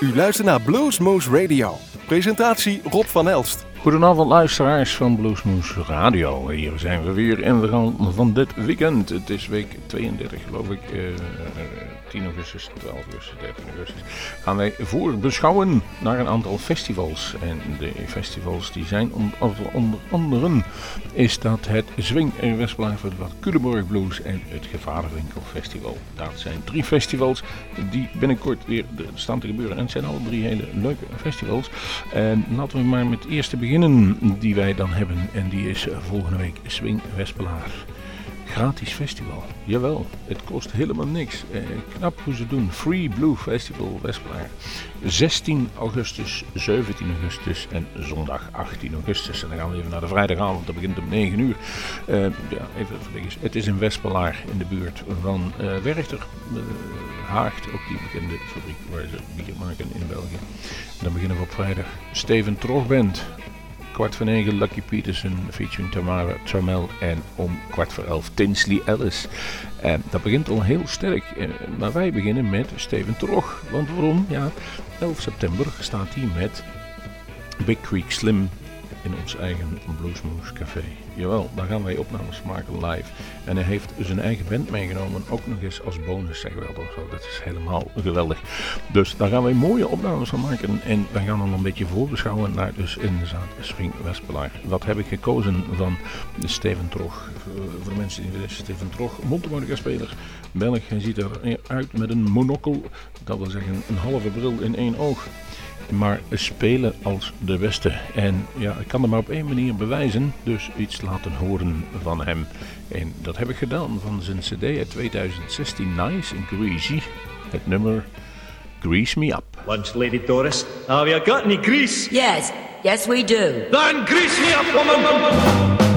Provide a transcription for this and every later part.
U luistert naar Bluesmoose Radio. Presentatie Rob van Elst. Goedenavond luisteraars van Bluesmoose Radio. Hier zijn we weer in de gang van dit weekend. Het is week 32 geloof ik. Uh, 10 augustus, 12 augustus, 13 augustus, gaan wij voorbeschouwen naar een aantal festivals. En de festivals die zijn onder, onder andere is dat het Swing Westplaat voor wat Blues en het Gevaderwinkel Festival. Dat zijn drie festivals die binnenkort weer staan te gebeuren. En het zijn alle drie hele leuke festivals. En laten we maar met eerste beginnen die wij dan hebben. En die is volgende week Swing Westplaat. Gratis festival. Jawel, het kost helemaal niks. Eh, knap hoe ze doen. Free Blue Festival Westplaar. 16 augustus, 17 augustus en zondag 18 augustus. En dan gaan we even naar de vrijdagavond. Dat begint om 9 uur. Uh, ja, even Het is in Westpelaar in de buurt van uh, Werchter. Uh, Haagt, ook die bekende fabriek waar ze bier maken in België. Dan beginnen we op vrijdag. Steven Trogband kwart voor negen Lucky Peterson featuring Tamara Trammell en om kwart voor elf Tinsley Ellis. En dat begint al heel sterk, eh, maar wij beginnen met Steven Trog. Want waarom? Ja, 11 september staat hij met Big Creek Slim in ons eigen Bluesmoose Café. Jawel, daar gaan wij opnames maken live. En hij heeft zijn eigen band meegenomen, ook nog eens als bonus, zeg wel. Zo. Dat is helemaal geweldig. Dus daar gaan wij mooie opnames van maken. En we gaan dan een beetje voorbeschouwen naar dus inderdaad Swing Westpelaar. Wat heb ik gekozen van Steven Trog? Eh, voor de mensen die weten, Steven Trog, mondharmonica-speler, Belg. Hij ziet eruit met een monocle, dat wil zeggen een halve bril in één oog maar spelen als de beste. En ja, ik kan het maar op één manier bewijzen, dus iets laten horen van hem. En dat heb ik gedaan van zijn cd uit 2016, Nice and Greasy. Het nummer Grease Me Up. Lunch, Lady Doris. Have you got any grease? Yes, yes we do. Then grease me up, woman!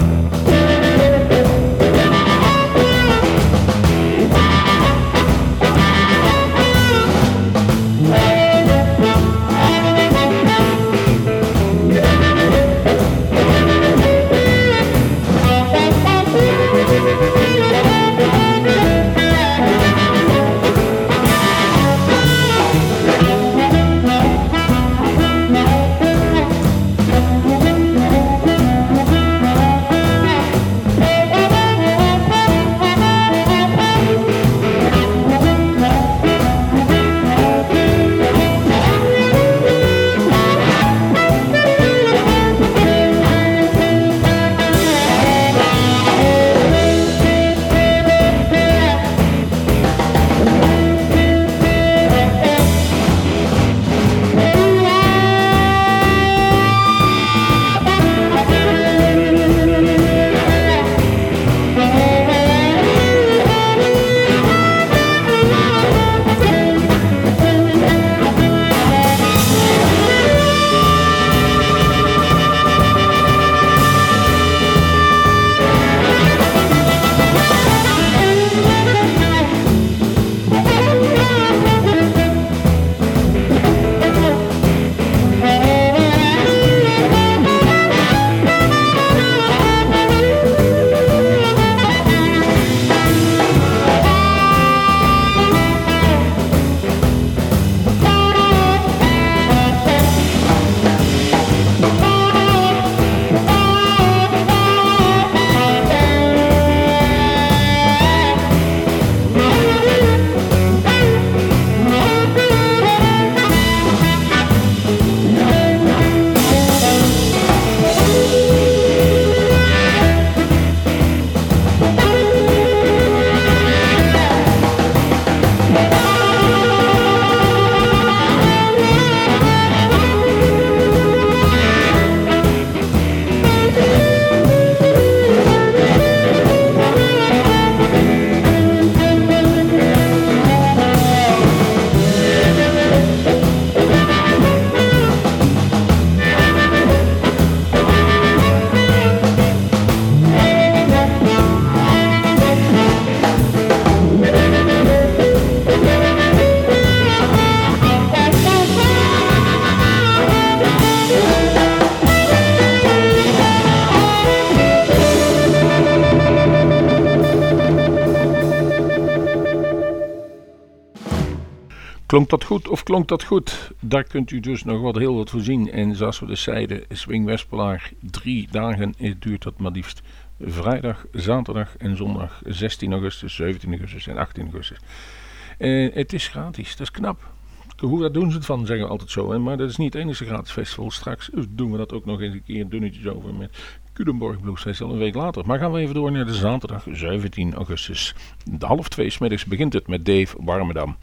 Klonk dat goed of klonk dat goed? Daar kunt u dus nog wat heel wat voor zien. En zoals we dus zeiden, Swing Westpelaar, drie dagen duurt dat maar liefst. Vrijdag, zaterdag en zondag 16 augustus, 17 augustus en 18 augustus. Uh, het is gratis, dat is knap. Hoe dat doen ze het van, zeggen we altijd zo. Hè? Maar dat is niet het enige gratis festival. Straks doen we dat ook nog eens een keer dunnetjes over met Culemborg Blues Festival een week later. Maar gaan we even door naar de zaterdag 17 augustus. De half twee smiddags begint het met Dave Warmedam.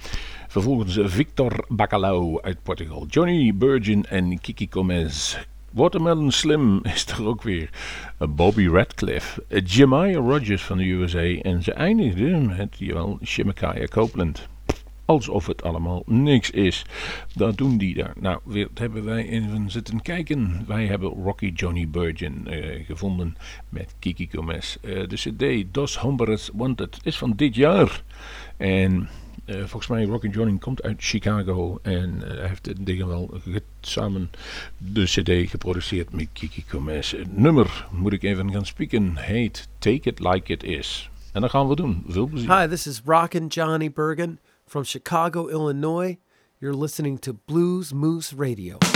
Vervolgens Victor Bacalao uit Portugal. Johnny Burgin en Kiki Gomez. Watermelon Slim is er ook weer. Bobby Radcliffe. Jemiah Rogers van de USA. En ze eindigden met, jawel, Shemekaya Copeland alsof het allemaal niks is. Dat doen die daar. Nou, weer hebben wij even zitten kijken. Wij hebben Rocky Johnny Burgeon uh, gevonden met Kiki Gomez. Uh, de CD Dos Hombres Wanted is van dit jaar. En uh, volgens mij Rocky Johnny komt uit Chicago. En hij heeft dingen wel samen de CD geproduceerd met Kiki Gomez. Het nummer, moet ik even gaan spieken, heet Take It Like It Is. En dat gaan we doen. Veel plezier. Hi, this is Rockin' Johnny Bergen. From Chicago, Illinois, you're listening to Blues Moose Radio.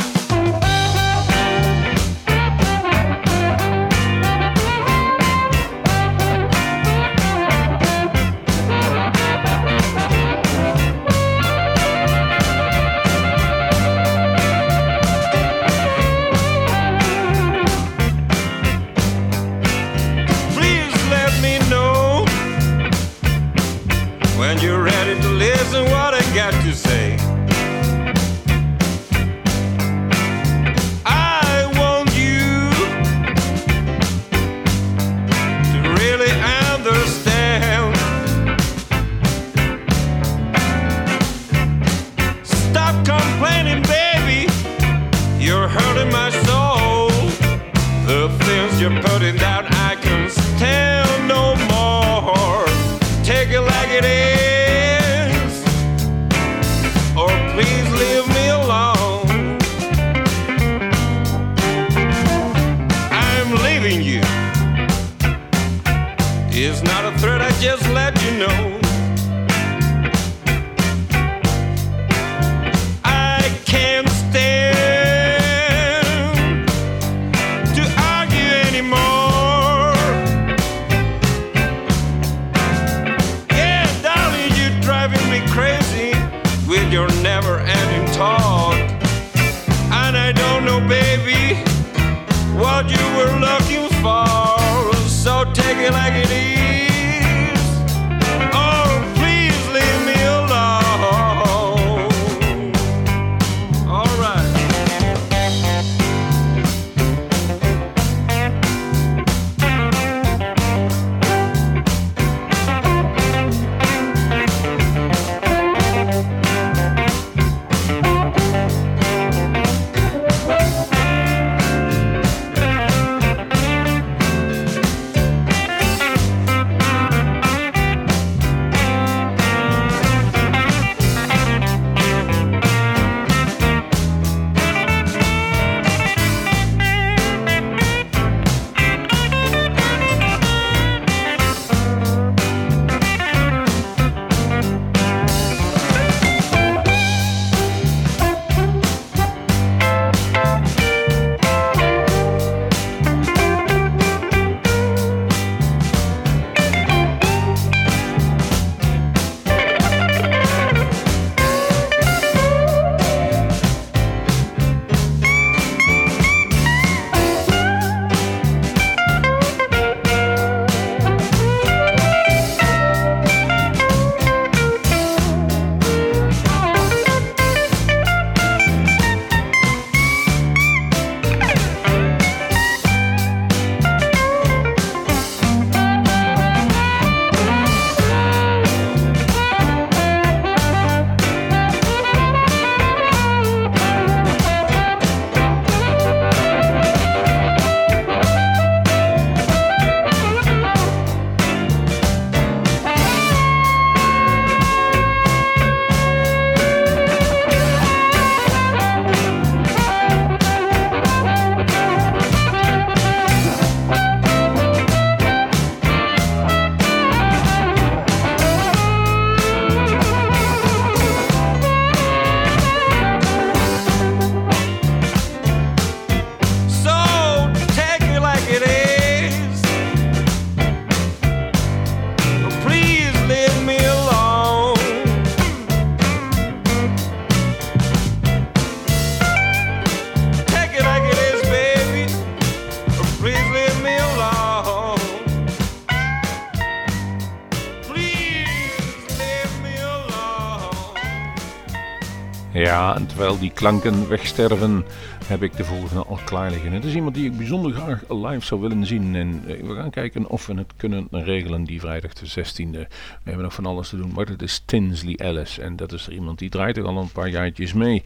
Klanken wegsterven, heb ik de volgende al klaar liggen. Het is iemand die ik bijzonder graag live zou willen zien. En eh, we gaan kijken of we het kunnen regelen die vrijdag de 16e. We hebben nog van alles te doen, maar het is Tinsley Ellis. En dat is er iemand die draait er al een paar jaartjes mee.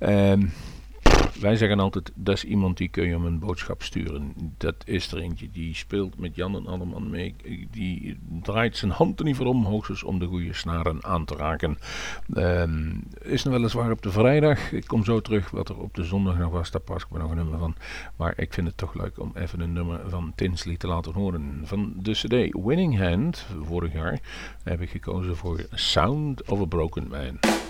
Um, wij zeggen altijd, dat is iemand die kun je om een boodschap sturen. Dat is er eentje, die speelt met Jan en Alleman mee. Die draait zijn hand er niet voor om, hoogstens om de goede snaren aan te raken. Um, is nog weliswaar op de vrijdag. Ik kom zo terug. Wat er op de zondag nog was, daar pas ik me nog een nummer van. Maar ik vind het toch leuk om even een nummer van Tinsley te laten horen. Van de CD Winning Hand, vorig jaar, heb ik gekozen voor Sound of a Broken Man.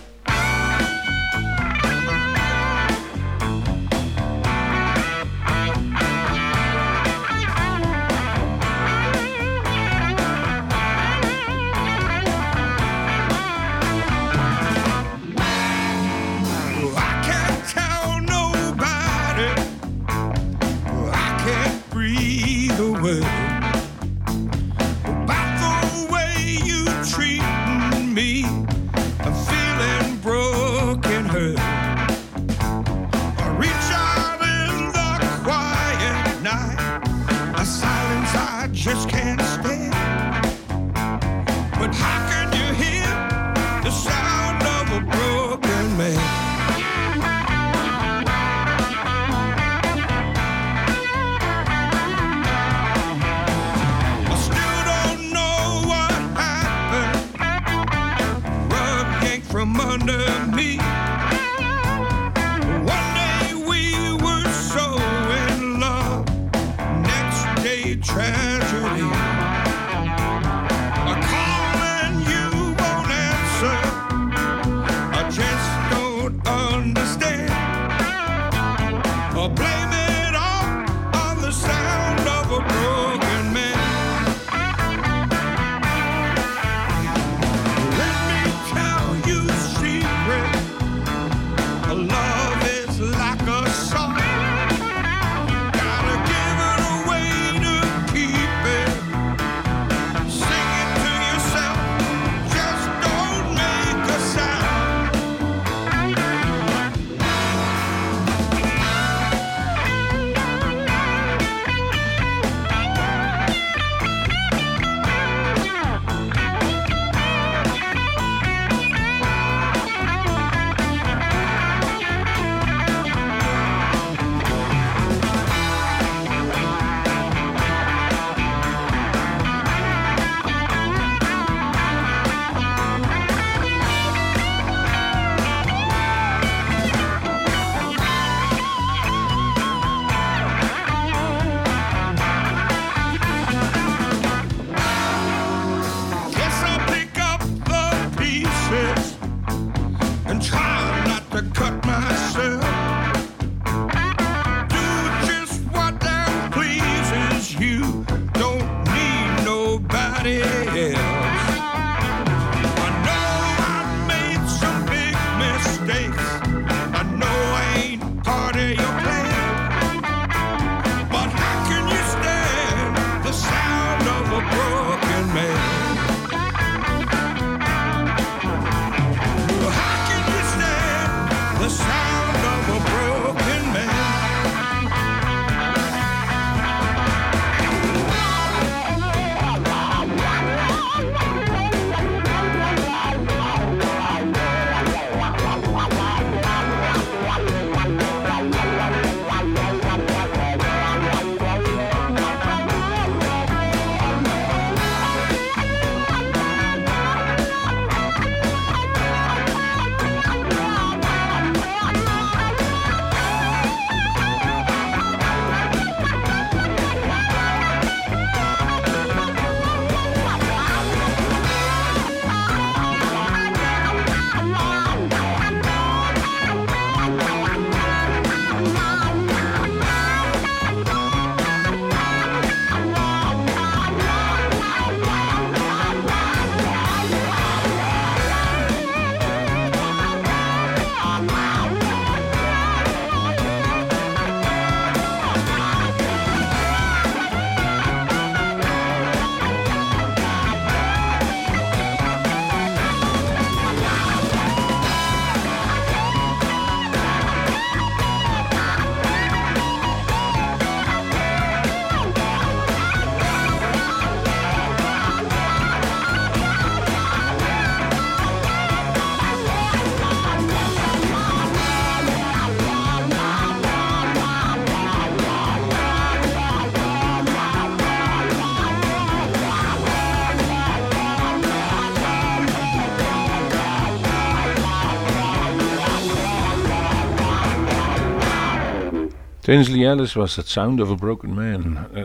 Tinsley Ellis was het Sound of a Broken Man. Uh,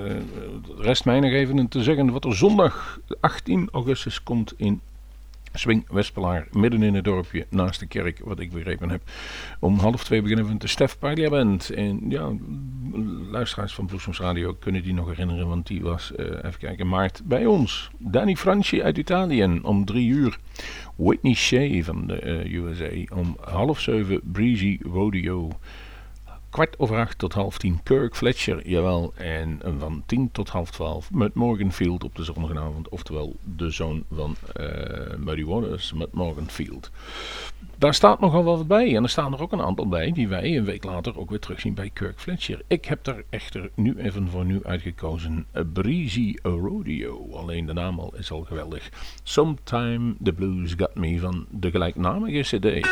rest mij nog even te zeggen wat er zondag 18 augustus komt in Swing Westpelaar, midden in het dorpje, naast de kerk, wat ik begrepen heb. Om half twee beginnen we met de Stef Paglia Band. En ja, luisteraars van Bloesems Radio kunnen die nog herinneren, want die was, uh, even kijken, maart bij ons. Danny Franchi uit Italië om drie uur. Whitney Shea van de uh, USA om half zeven, Breezy Rodeo kwart over acht tot half tien Kirk Fletcher, jawel. En van tien tot half twaalf met Morganfield op de zondagavond. Oftewel de zoon van uh, Muddy Waters met Morganfield. Daar staat nogal wat bij. En er staan er ook een aantal bij die wij een week later ook weer terugzien bij Kirk Fletcher. Ik heb er echter nu even voor nu uitgekozen. A Breezy Rodeo. Alleen de naam al is al geweldig. Sometime the Blues Got Me van de gelijknamige cd.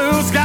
The blues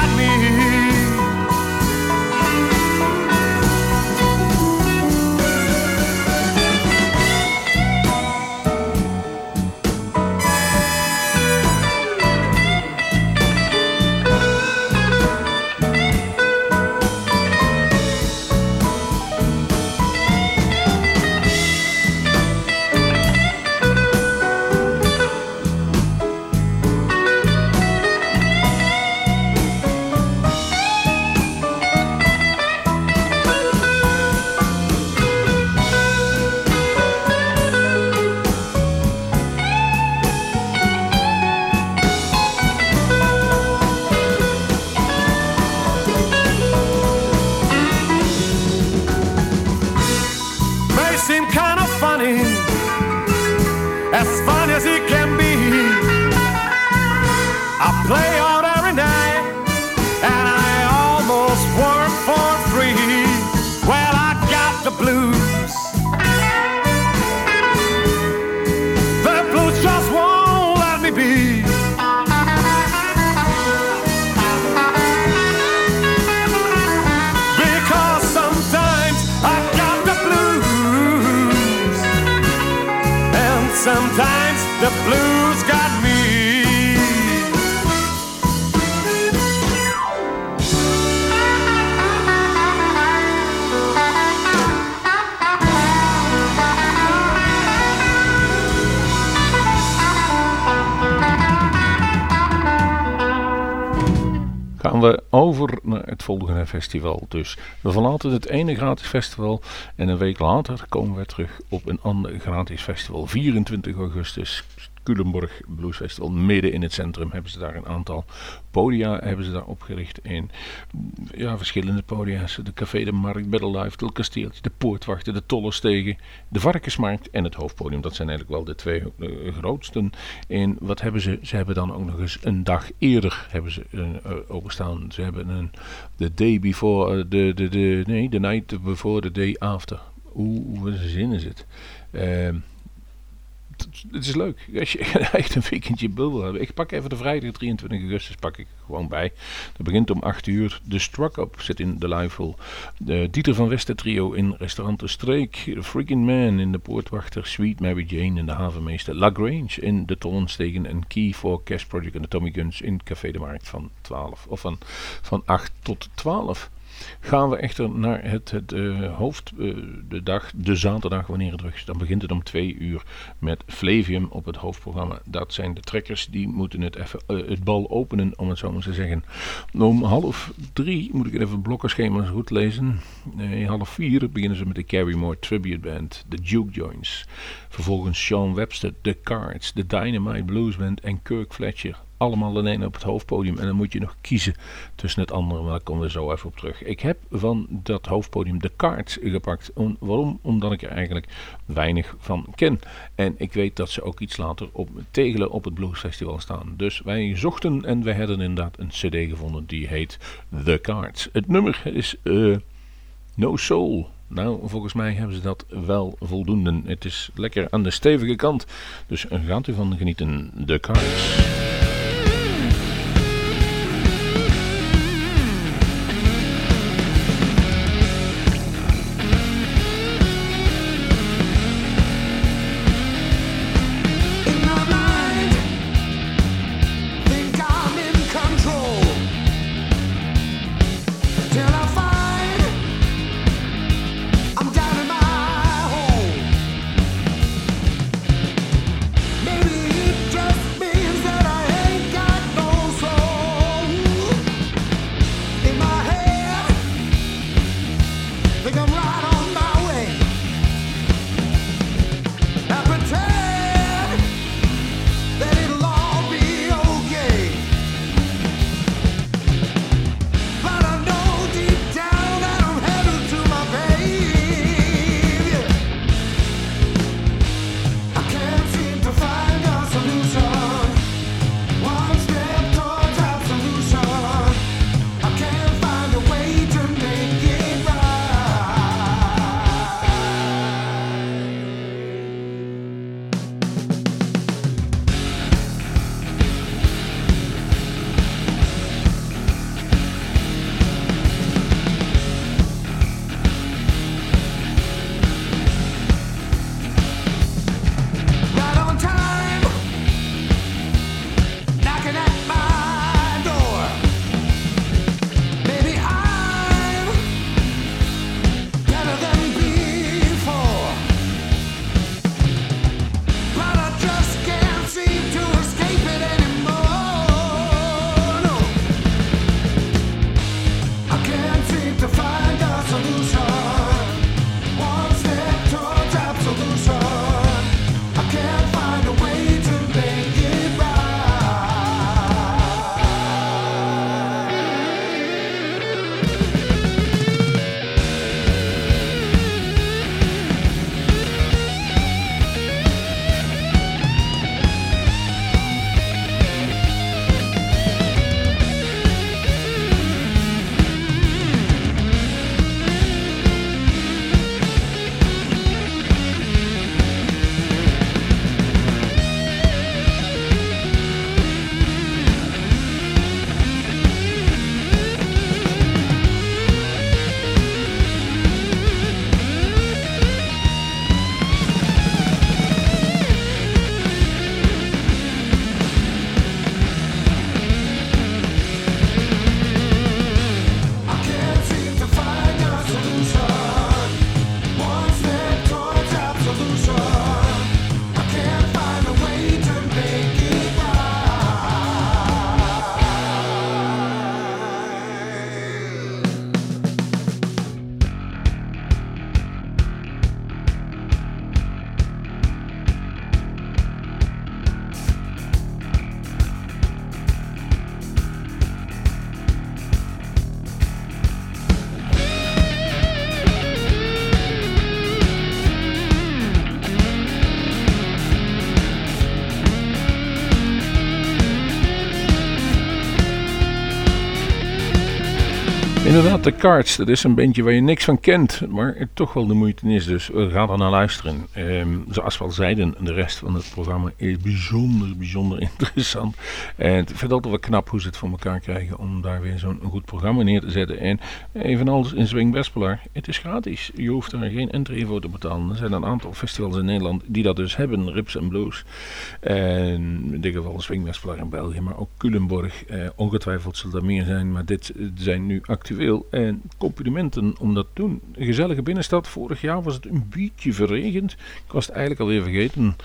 over naar het volgende festival. Dus we verlaten het ene gratis festival en een week later komen we terug op een ander gratis festival. 24 augustus Culemborg Blues. Midden in het centrum hebben ze daar een aantal podia hebben ze daar opgericht. in ja, verschillende podia's. De Café de Markt, Battle Life, het Kasteeltje, de Poortwachten, de Tollenstegen, de Varkensmarkt en het Hoofdpodium. Dat zijn eigenlijk wel de twee uh, grootsten. En wat hebben ze? Ze hebben dan ook nog eens een dag eerder hebben ze, uh, openstaan. Ze hebben een de day before, de, de, de, nee, the night before the day after. Hoe, zin is het? Is, het is leuk. Als je echt een weekendje bul wil hebben. Ik pak even de vrijdag 23 augustus pak ik gewoon bij. Dat begint om 8 uur. De Struck Up zit in de Live De Dieter van Westen trio in restaurant De Streek. The Freaking Man in de Poortwachter. Sweet Mary Jane in de Havenmeester. La Grange in de Tollenstegen. En Key for Cash Project en de Tommy Guns in Café de Markt van 12. Of van, van 8 tot 12. Gaan we echter naar het, het uh, hoofd, uh, de dag, de zaterdag wanneer het terug is. Dan begint het om twee uur met Flavium op het hoofdprogramma. Dat zijn de trekkers, die moeten het even uh, het bal openen, om het zo maar te zeggen. Om half drie moet ik even het blokkenschema goed lezen. Half vier beginnen ze met de Carrymore Tribute Band, de Duke Joints. Vervolgens Sean Webster, The Cards, de Dynamite Blues Band en Kirk Fletcher allemaal alleen op het hoofdpodium. En dan moet je nog kiezen tussen het andere, maar daar komen we zo even op terug. Ik heb van dat hoofdpodium de kaart gepakt. Om, waarom? Omdat ik er eigenlijk weinig van ken. En ik weet dat ze ook iets later op Tegelen op het Bluesfestival staan. Dus wij zochten en wij hebben inderdaad een cd gevonden die heet The Cards. Het nummer is uh, No Soul. Nou, volgens mij hebben ze dat wel voldoende. Het is lekker aan de stevige kant. Dus gaat u van genieten. The Cards. De Cards. Dat is een bandje waar je niks van kent, maar het toch wel de moeite is. Dus we gaan er naar luisteren. Ehm, zoals we al zeiden, de rest van het programma is bijzonder, bijzonder interessant. En ik vind altijd wel knap hoe ze het voor elkaar krijgen om daar weer zo'n goed programma neer te zetten. En evenals in Swing Westpelaar, het is gratis. Je hoeft er geen entree voor te betalen. Er zijn een aantal festivals in Nederland die dat dus hebben, Rips en Blues. En in dit geval Swing Westpelaar in België, maar ook Culemborg. Eh, ongetwijfeld zullen er meer zijn, maar dit zijn nu actueel en complimenten om dat doen. Een gezellige binnenstad. Vorig jaar was het een beetje verregend. Ik was het eigenlijk alweer vergeten.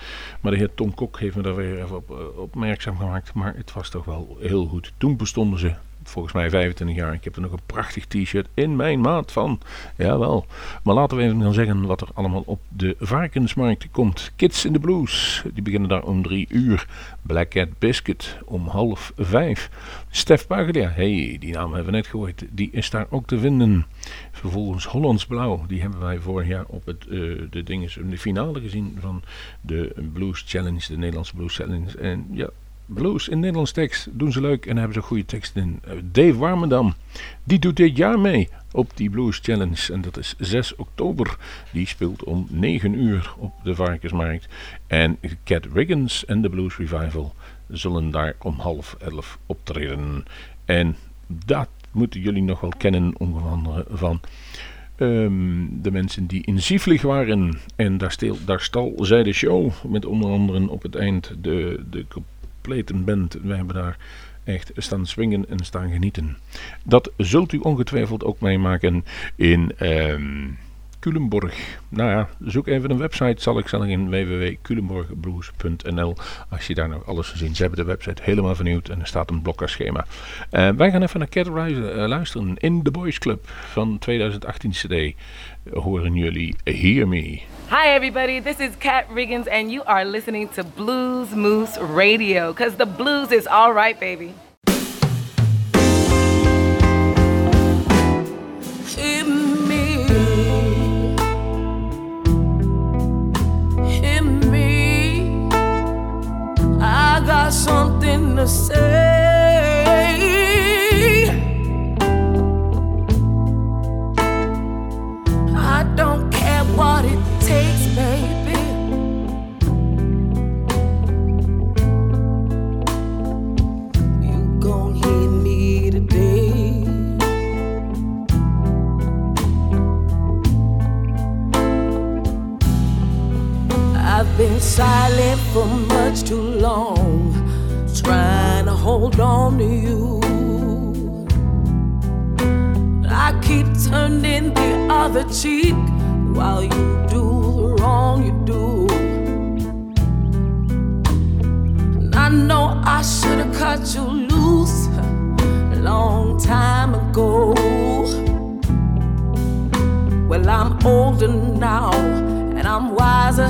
Maar de heer Tom Kok heeft me daar weer even op uh, opmerkzaam gemaakt. Maar het was toch wel heel goed. Toen bestonden ze volgens mij 25 jaar. Ik heb er nog een prachtig t-shirt in mijn maat van. Jawel. Maar laten we even dan zeggen wat er allemaal op de varkensmarkt komt. Kids in the Blues. Die beginnen daar om drie uur. Black Cat Biscuit om half vijf. Stef Paglia. hey, die naam hebben we net gehoord. Die is daar ook te vinden. Vervolgens Hollands Blauw. Die hebben wij vorig jaar op het, uh, de, dinges, de finale gezien van de Blues Challenge. De Nederlandse Blues Challenge. En ja, blues in Nederlands tekst doen ze leuk en hebben ze goede teksten in. Eh, Dave Warmendam, die doet dit jaar mee op die Blues Challenge. En dat is 6 oktober. Die speelt om 9 uur op de Varkensmarkt. En Cat Riggins en de Blues Revival zullen daar om half elf optreden. En dat moeten jullie nog wel kennen, onder andere van... Um, de mensen die in Zieflig waren. En daar, daar stal zij de show. Met onder andere op het eind de, de band. We hebben daar echt staan swingen en staan genieten. Dat zult u ongetwijfeld ook meemaken in um, Culemborg. Nou ja, zoek even een website, zal ik zeggen in www.culemborgblues.nl. Als je daar nog alles gezien. Ze hebben de website helemaal vernieuwd en er staat een blokkerschema. Uh, wij gaan even naar Cat Rise, uh, luisteren in The Boys Club van 2018 CD. Horen jullie Hear Me. Hi everybody, this is Kat Riggins and you are listening to Blues Moose Radio cuz the blues is all right, baby. Something to say. I've been silent for much too long, trying to hold on to you. I keep turning the other cheek while you do the wrong you do. I know I should have cut you loose a long time ago. Well, I'm older now and I'm wiser,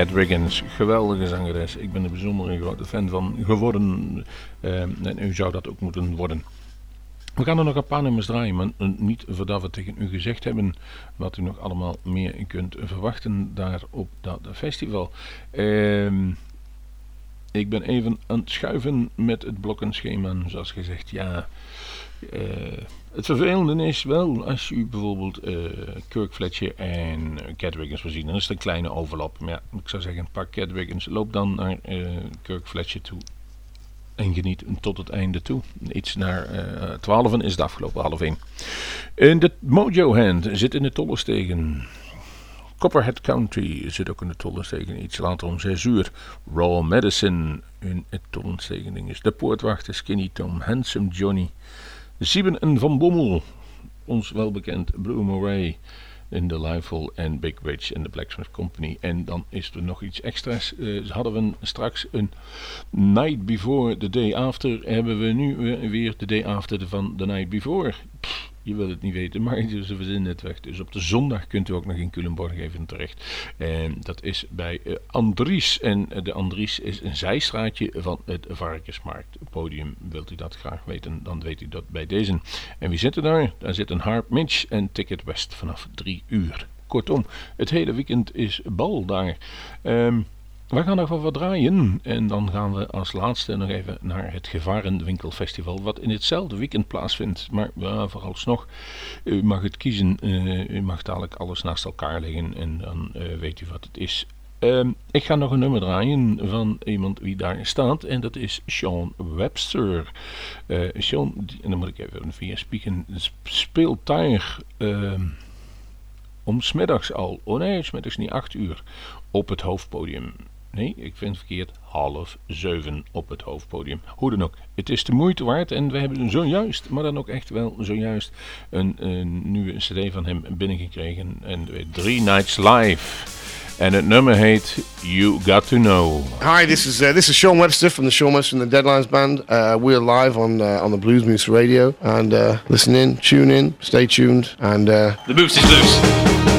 Cat Wiggins. Geweldige zangeres. Ik ben er bijzonder een grote fan van geworden. Eh, en u zou dat ook moeten worden. We gaan er nog een paar nummers draaien, maar niet voordat we tegen u gezegd hebben wat u nog allemaal meer kunt verwachten daar op dat festival. Ehm, ik ben even aan het schuiven met het blokkenschema. Zoals gezegd, ja. eh, het vervelende is wel, als u bijvoorbeeld eh, Kirk Fletcher en Cat Wiggins wil zien, dan is het een kleine overlap. Maar ja, ik zou zeggen, pak Cat Wiggins, loop dan naar eh, Kirk Fletcher toe en geniet tot het einde toe. Iets naar eh 12 is het afgelopen half 1. In de Mojo Hand zit in de Tollenstegen. Copperhead Country zit ook in de Tollenstegen. Iets later om 6 uur. Raw Medicine in het Tollenstegen is. De Poortwachter Skinny Tom. Handsome Johnny. Sieben en Van Bommel. Ons welbekend Blue Moray in de Liveful en Big Witch en de Blacksmith Company. En dan is er nog iets extra's. Eh, hadden we straks een Night Before, the Day After. Hebben we nu weer- de Day After van The Night Before. Je wil het niet weten, maar ze verzinnen het weg. Dus op de zondag kunt u ook nog in Culemborg even terecht. En dat is bij eh, Andries. En eh, de Andries is een zijstraatje van het Varkensmarktpodium. Wilt u dat graag weten, dan weet u dat bij deze. En wie zitten daar? Daar zit een Harp Mitch en Ticket West vanaf drie uur. Kortom, het hele weekend is bal daar. Ehm, we gaan nog wat draaien en dan gaan we als laatste nog even naar het Gevarenwinkelfestival, wat in hetzelfde weekend plaatsvindt. Maar ja, vooralsnog, u mag het kiezen, eh, u mag dadelijk alles naast elkaar leggen en dan eh, weet u wat het is. Ehm, ik ga nog een nummer draaien van iemand wie daar staat en dat is Sean Webster. Eh, Sean, dan moet ik even via spieken, speelt daar ehm, om smiddags al, oh nee, smiddags niet 8 uur, op het hoofdpodium. Nee, ik vind het verkeerd. Half zeven op het hoofdpodium. Hoe dan ook. Het is de moeite waard. En we hebben zojuist, maar dan ook echt wel zojuist, een, een nieuwe cd van hem binnengekregen. En weer Three Nights Live. En het nummer heet You Got To Know. Hi, this is uh, this is Sean Webster from the Sean Webster and the Deadlines Band. Uh, we're live on uh, on the Blues Moose Radio, and uh, listen in, tune in, stay tuned, and uh, The moose is loose.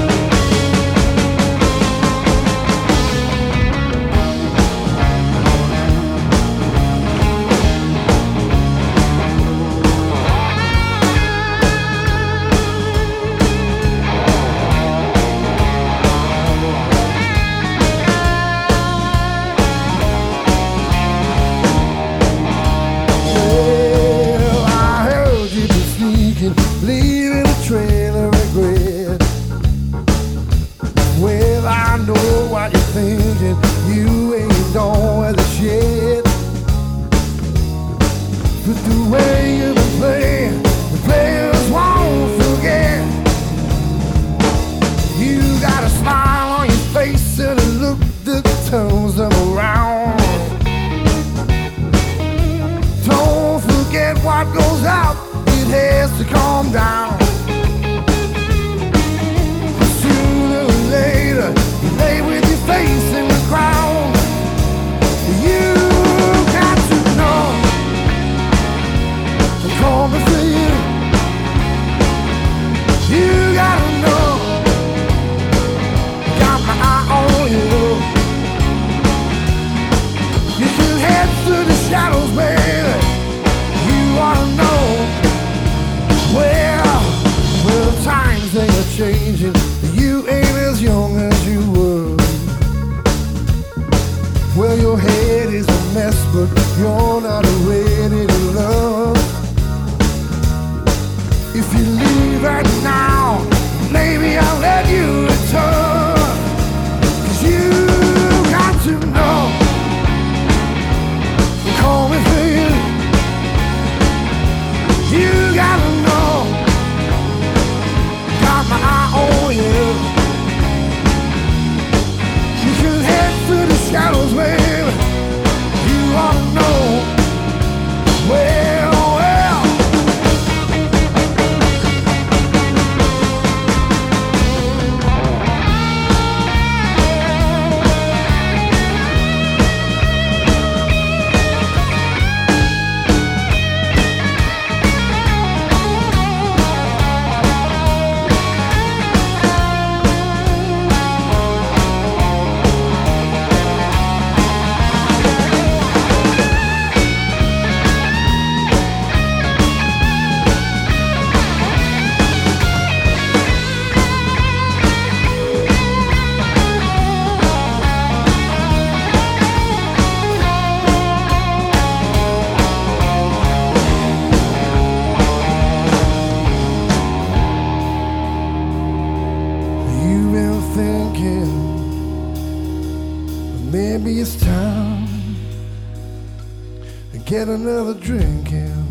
Another drink in.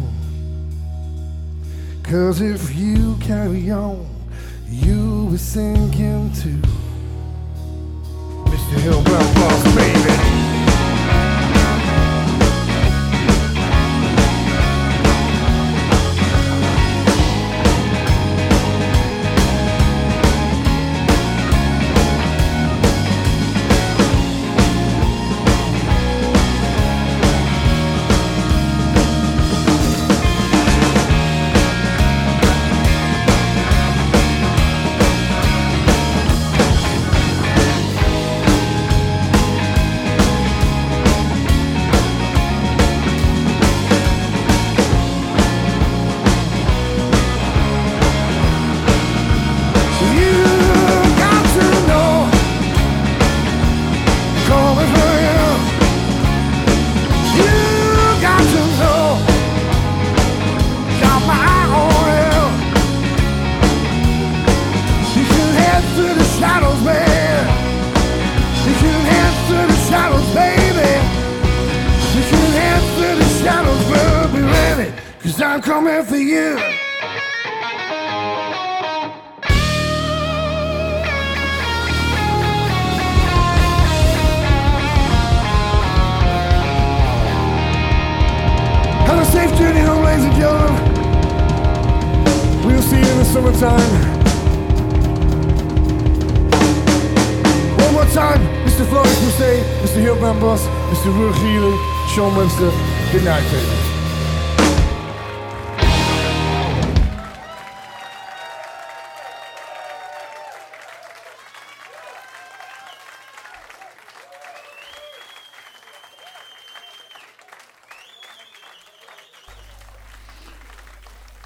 Cause if you carry on, you'll be sinking too. Mr. Hillbrown Boss, baby.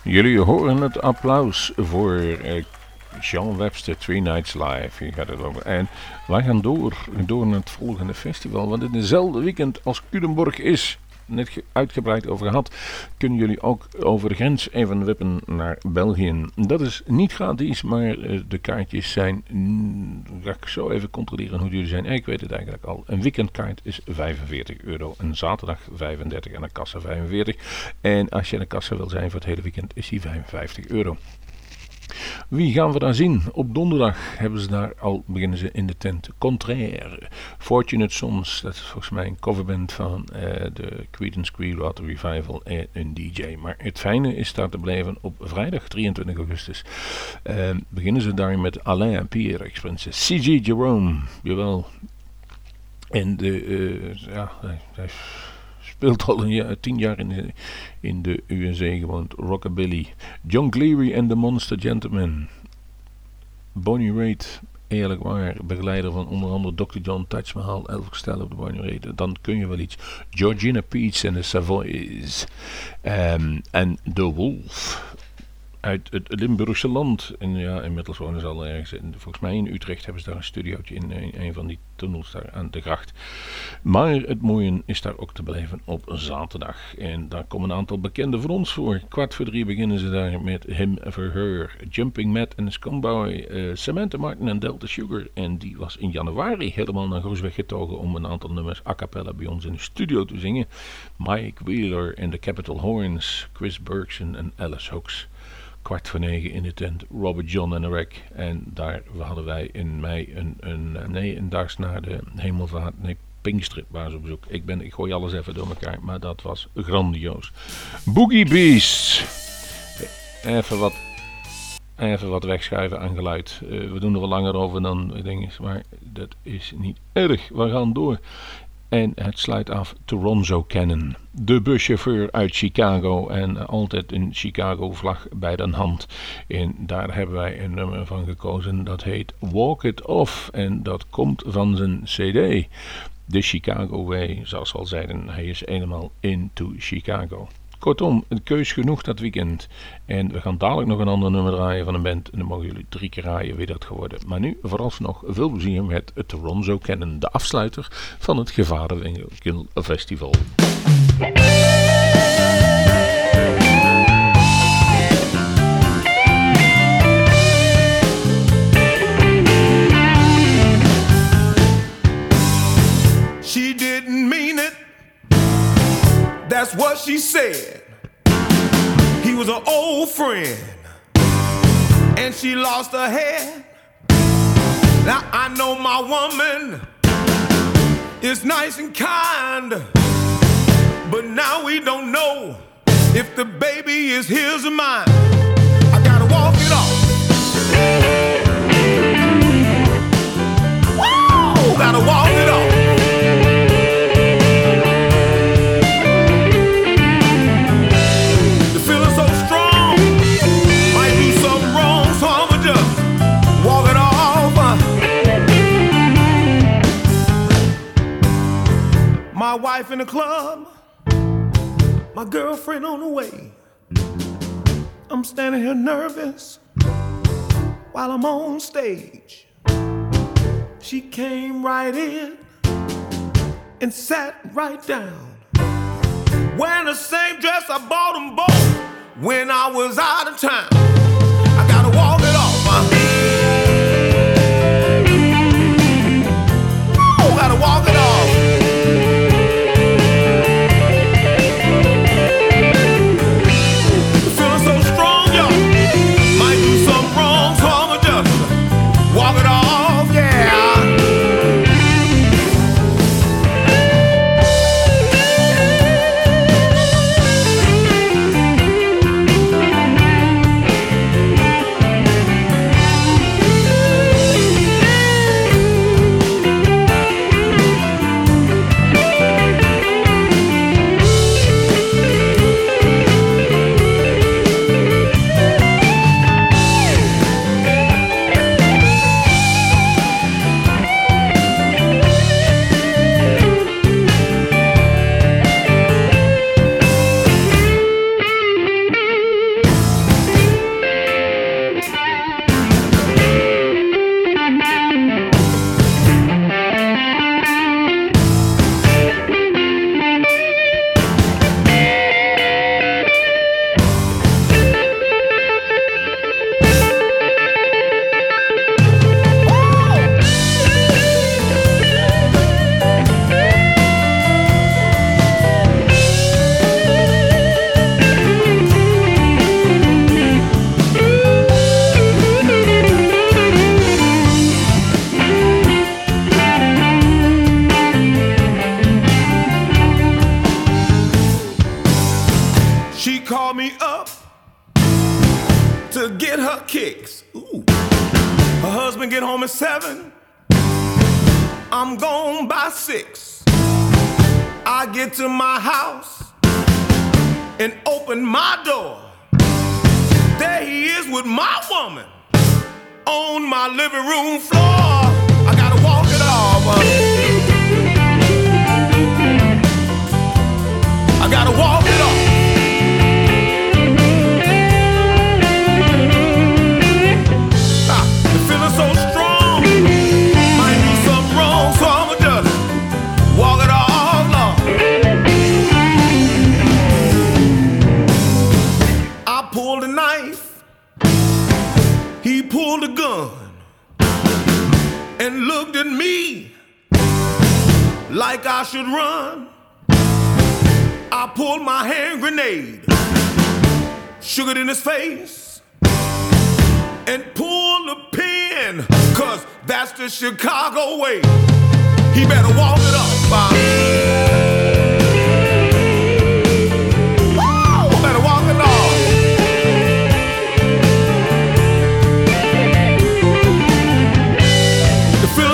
Jullie horen het applaus voor uh, Jean Webster Three Nights Live. Hier gaat het over. En wij gaan door, door naar het volgende festival. Want in dezelfde weekend als Culemborg is net uitgebreid over gehad, kunnen jullie ook over de grens even wippen naar België. Dat is niet gratis, maar eh, de kaartjes zijn, ga ik zo even controleren hoe jullie zijn. Ik weet het eigenlijk al. Een weekendkaart is 45 euro, een zaterdag 35 en een kassa 45. En als je een kassa wil zijn voor het hele weekend is die 55 euro. Wie gaan we daar zien? Op donderdag hebben ze daar al beginnen ze in de tent Contraire. Fortunate Sons, dat is volgens mij een coverband van uh, de Creedence Clearwater Revival en een DJ. Maar het fijne is daar te blijven op vrijdag 23 augustus. Uh, beginnen ze daar met Alain Pierre, Prinses CG Jerome, jawel. En de, uh, ja, hij, hij speelt al een jaar, tien jaar in de, in de USA gewoond. Rockabilly. John Cleary en The Monster Gentleman. Bonnie Raitt, eerlijk waar, begeleider van onder andere Dr. John Touch Mahal, Elvis Costello op de Bonnie Raitt. Dan kun je wel iets. Georgina Peets en de Savoys. Um, en The Wolf uit het Limburgse land. En ja, inmiddels wonen ze al ergens. In, volgens mij in Utrecht hebben ze daar een studiootje in een, van die tunnels daar aan de gracht. Maar het mooie is daar ook te blijven op zaterdag. En daar komen een aantal bekende voor ons voor. Kwart voor drie beginnen ze daar met Him for Her, Jumping Matt en Scumboy, uh, Samantha Martin en Delta Sugar. En die was in januari helemaal naar Groesweg getogen om een aantal nummers a cappella bij ons in de studio te zingen. Mike Wheeler en de Capital Horns, Chris Bergson en Alice Hooks kwart voor negen in de tent Robert John en Rick. En daar hadden wij in mei een, een nee, een daags na de hemelvaart, nee, Pinkster waren ze op bezoek. Ik, ben, ik gooi alles even door elkaar, maar dat was grandioos. Boogie Beasts. Even wat, even wat wegschuiven aan geluid. Uh, we doen er wel langer over dan dingen, maar dat is niet erg. We gaan door. En het sluit af Toronto Cannon. De buschauffeur uit Chicago en altijd een Chicago vlag bij de hand. En daar hebben wij een nummer van gekozen dat heet Walk It Off. En dat komt van zijn cd. De Chicago Way, zoals we al zeiden, hij is helemaal into Chicago. Kortom, een keus genoeg dat weekend. En we gaan dadelijk nog een ander nummer draaien van een band. En dan mogen jullie drie keer raaien wie dat geworden. Maar nu vooralsnog veel plezier met het Toronto Kennen, de afsluiter van het Gevarenwinkel Festival. That's what she said. He was an old friend, and she lost her head. Now I know my woman is nice and kind, but now we don't know if the baby is his or mine. I gotta walk it off. Woo! Gotta walk it off. in the club, my girlfriend on the way. I'm standing here nervous while I'm on stage. She came right in and sat right down. Wearing the same dress I bought them both when I was out of town. I got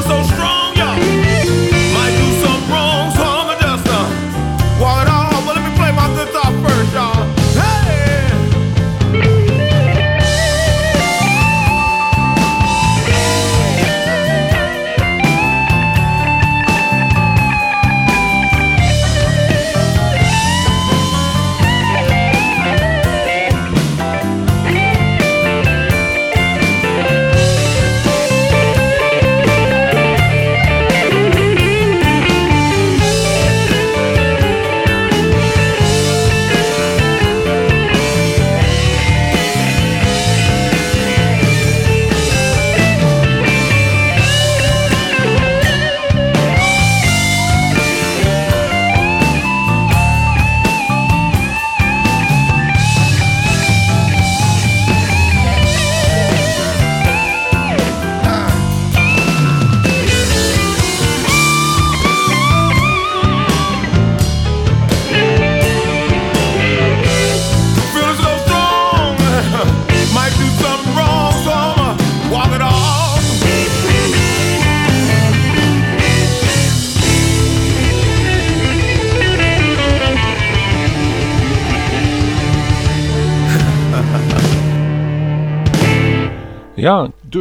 so strong.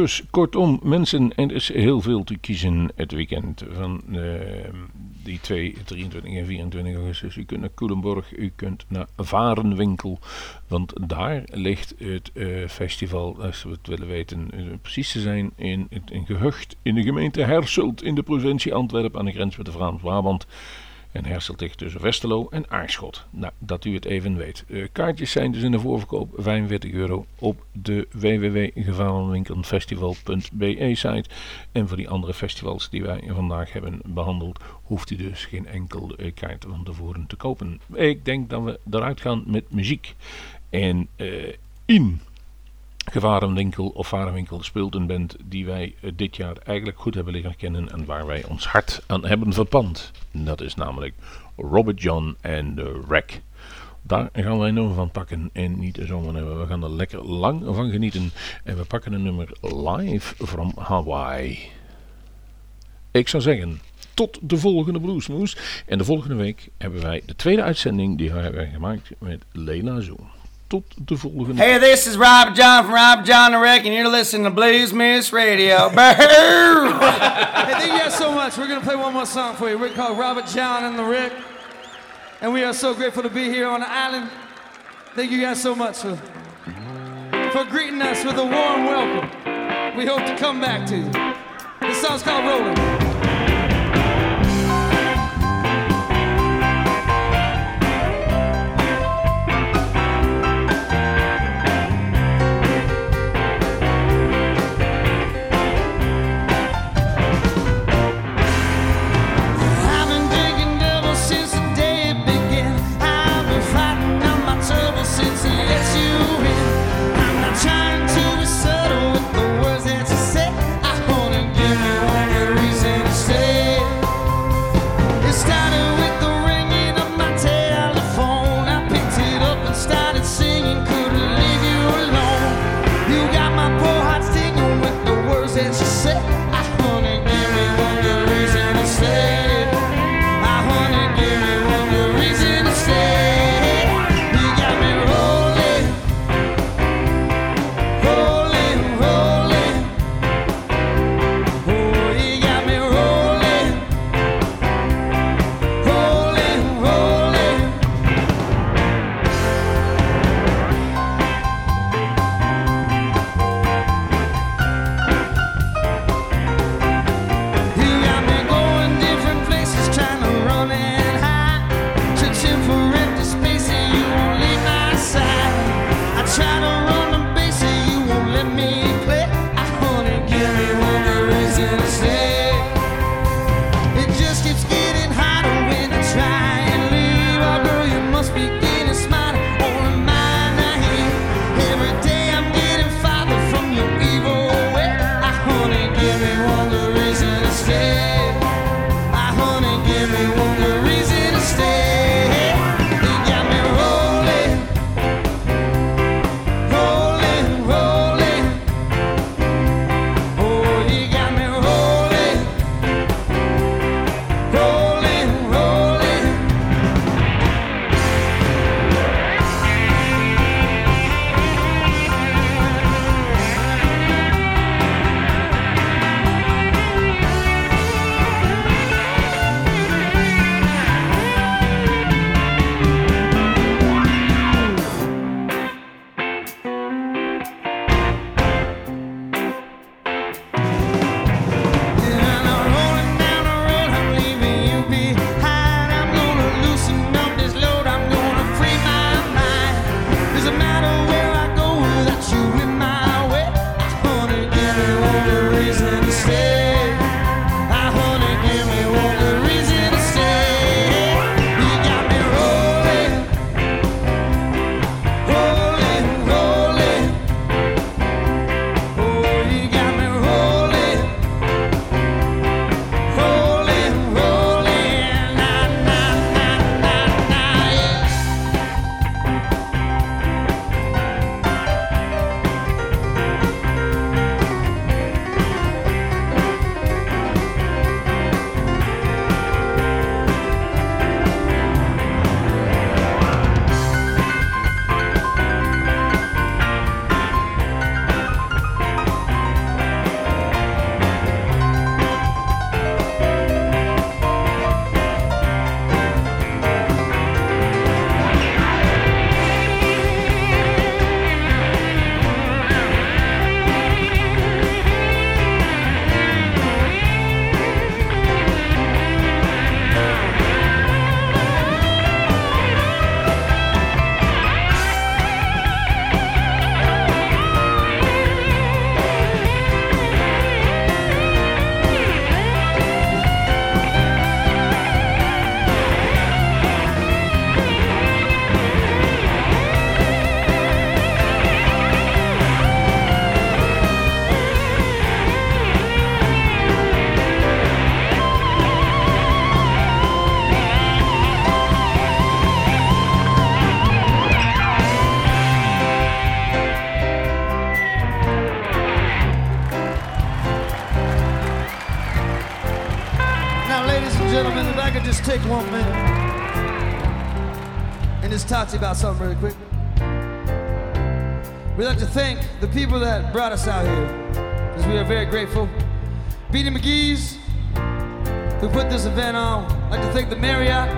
Dus kortom, mensen, er is heel veel te kiezen het weekend van uh, die 2, 23 en 24 augustus. U kunt naar Culemborg, u kunt naar Varenwinkel, want daar ligt het uh, festival, als we het willen weten, uh, precies te zijn, in een gehucht in de gemeente Hersselt in de provincie Antwerpen aan de grens met de Vlaams-Brabant. En Herselt ligt tussen Westerlo en Aarschot. Nou, dat u het even weet. Uh, kaartjes zijn dus in de voorverkoop 45 euro op de www.gevarenwinkelfestival.be site. En voor die andere festivals die wij vandaag hebben behandeld, hoeft u dus geen enkel uh, kaart van tevoren te kopen. Ik denk dat we eruit gaan met muziek. En uh, in Gevarenwinkel of Varenwinkel speelt een band die wij dit jaar eigenlijk goed hebben leren kennen en waar wij ons hart aan hebben verpand. Dat is namelijk Robert John en de Wreck. Daar gaan wij een nummer van pakken en niet zomaar hebben. We gaan er lekker lang van genieten. En we pakken een nummer live from Hawaii. Ik zou zeggen, tot de volgende Bluesmoes. En de volgende week hebben wij de tweede uitzending die we hebben gemaakt met Leila Zoom. Tot de volgende. Hey, this is Robert John from Robert John the Wreck, and you're listening to Blues Moose Radio. Boo! hey, thank you guys so much. We're gonna play one more song for you. We're called Robert John and the Wreck, and we are so grateful to be here on the island. Thank you guys so much for for greeting us with a warm welcome. We hope to come back to you. This song's called Rolling. Talk to you about something really quick. We'd like to thank the people that brought us out here, because we are very grateful. Beanie McGee's, who put this event on. I'd like to thank the Marriott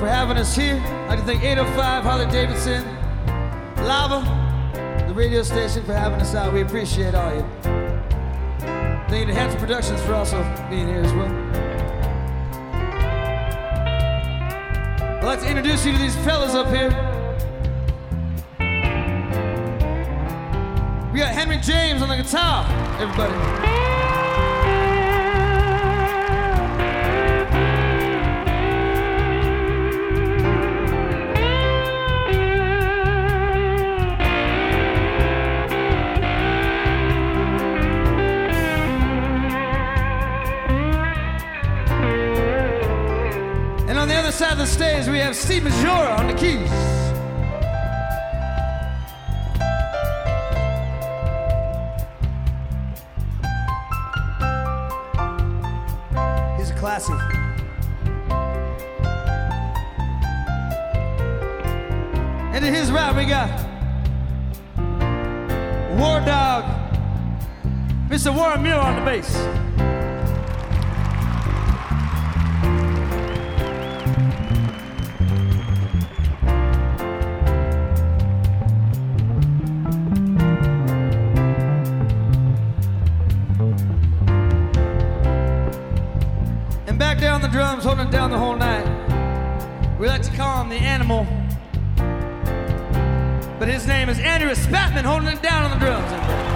for having us here. I'd like to thank 805 Harley Davidson, Lava, the radio station for having us out. We appreciate all you. Thank you to Hanson Productions for also being here as well. I'd like to introduce you to these fellas up here. We got Henry James on the guitar, everybody. Side of the stage, we have Steve Majora on the keys. He's a classic. And to his right, we got War Dog, Mr. Warren Muir on the bass. Holding it down the whole night. We like to call him the animal. But his name is Andrew Spatman, holding it down on the drums.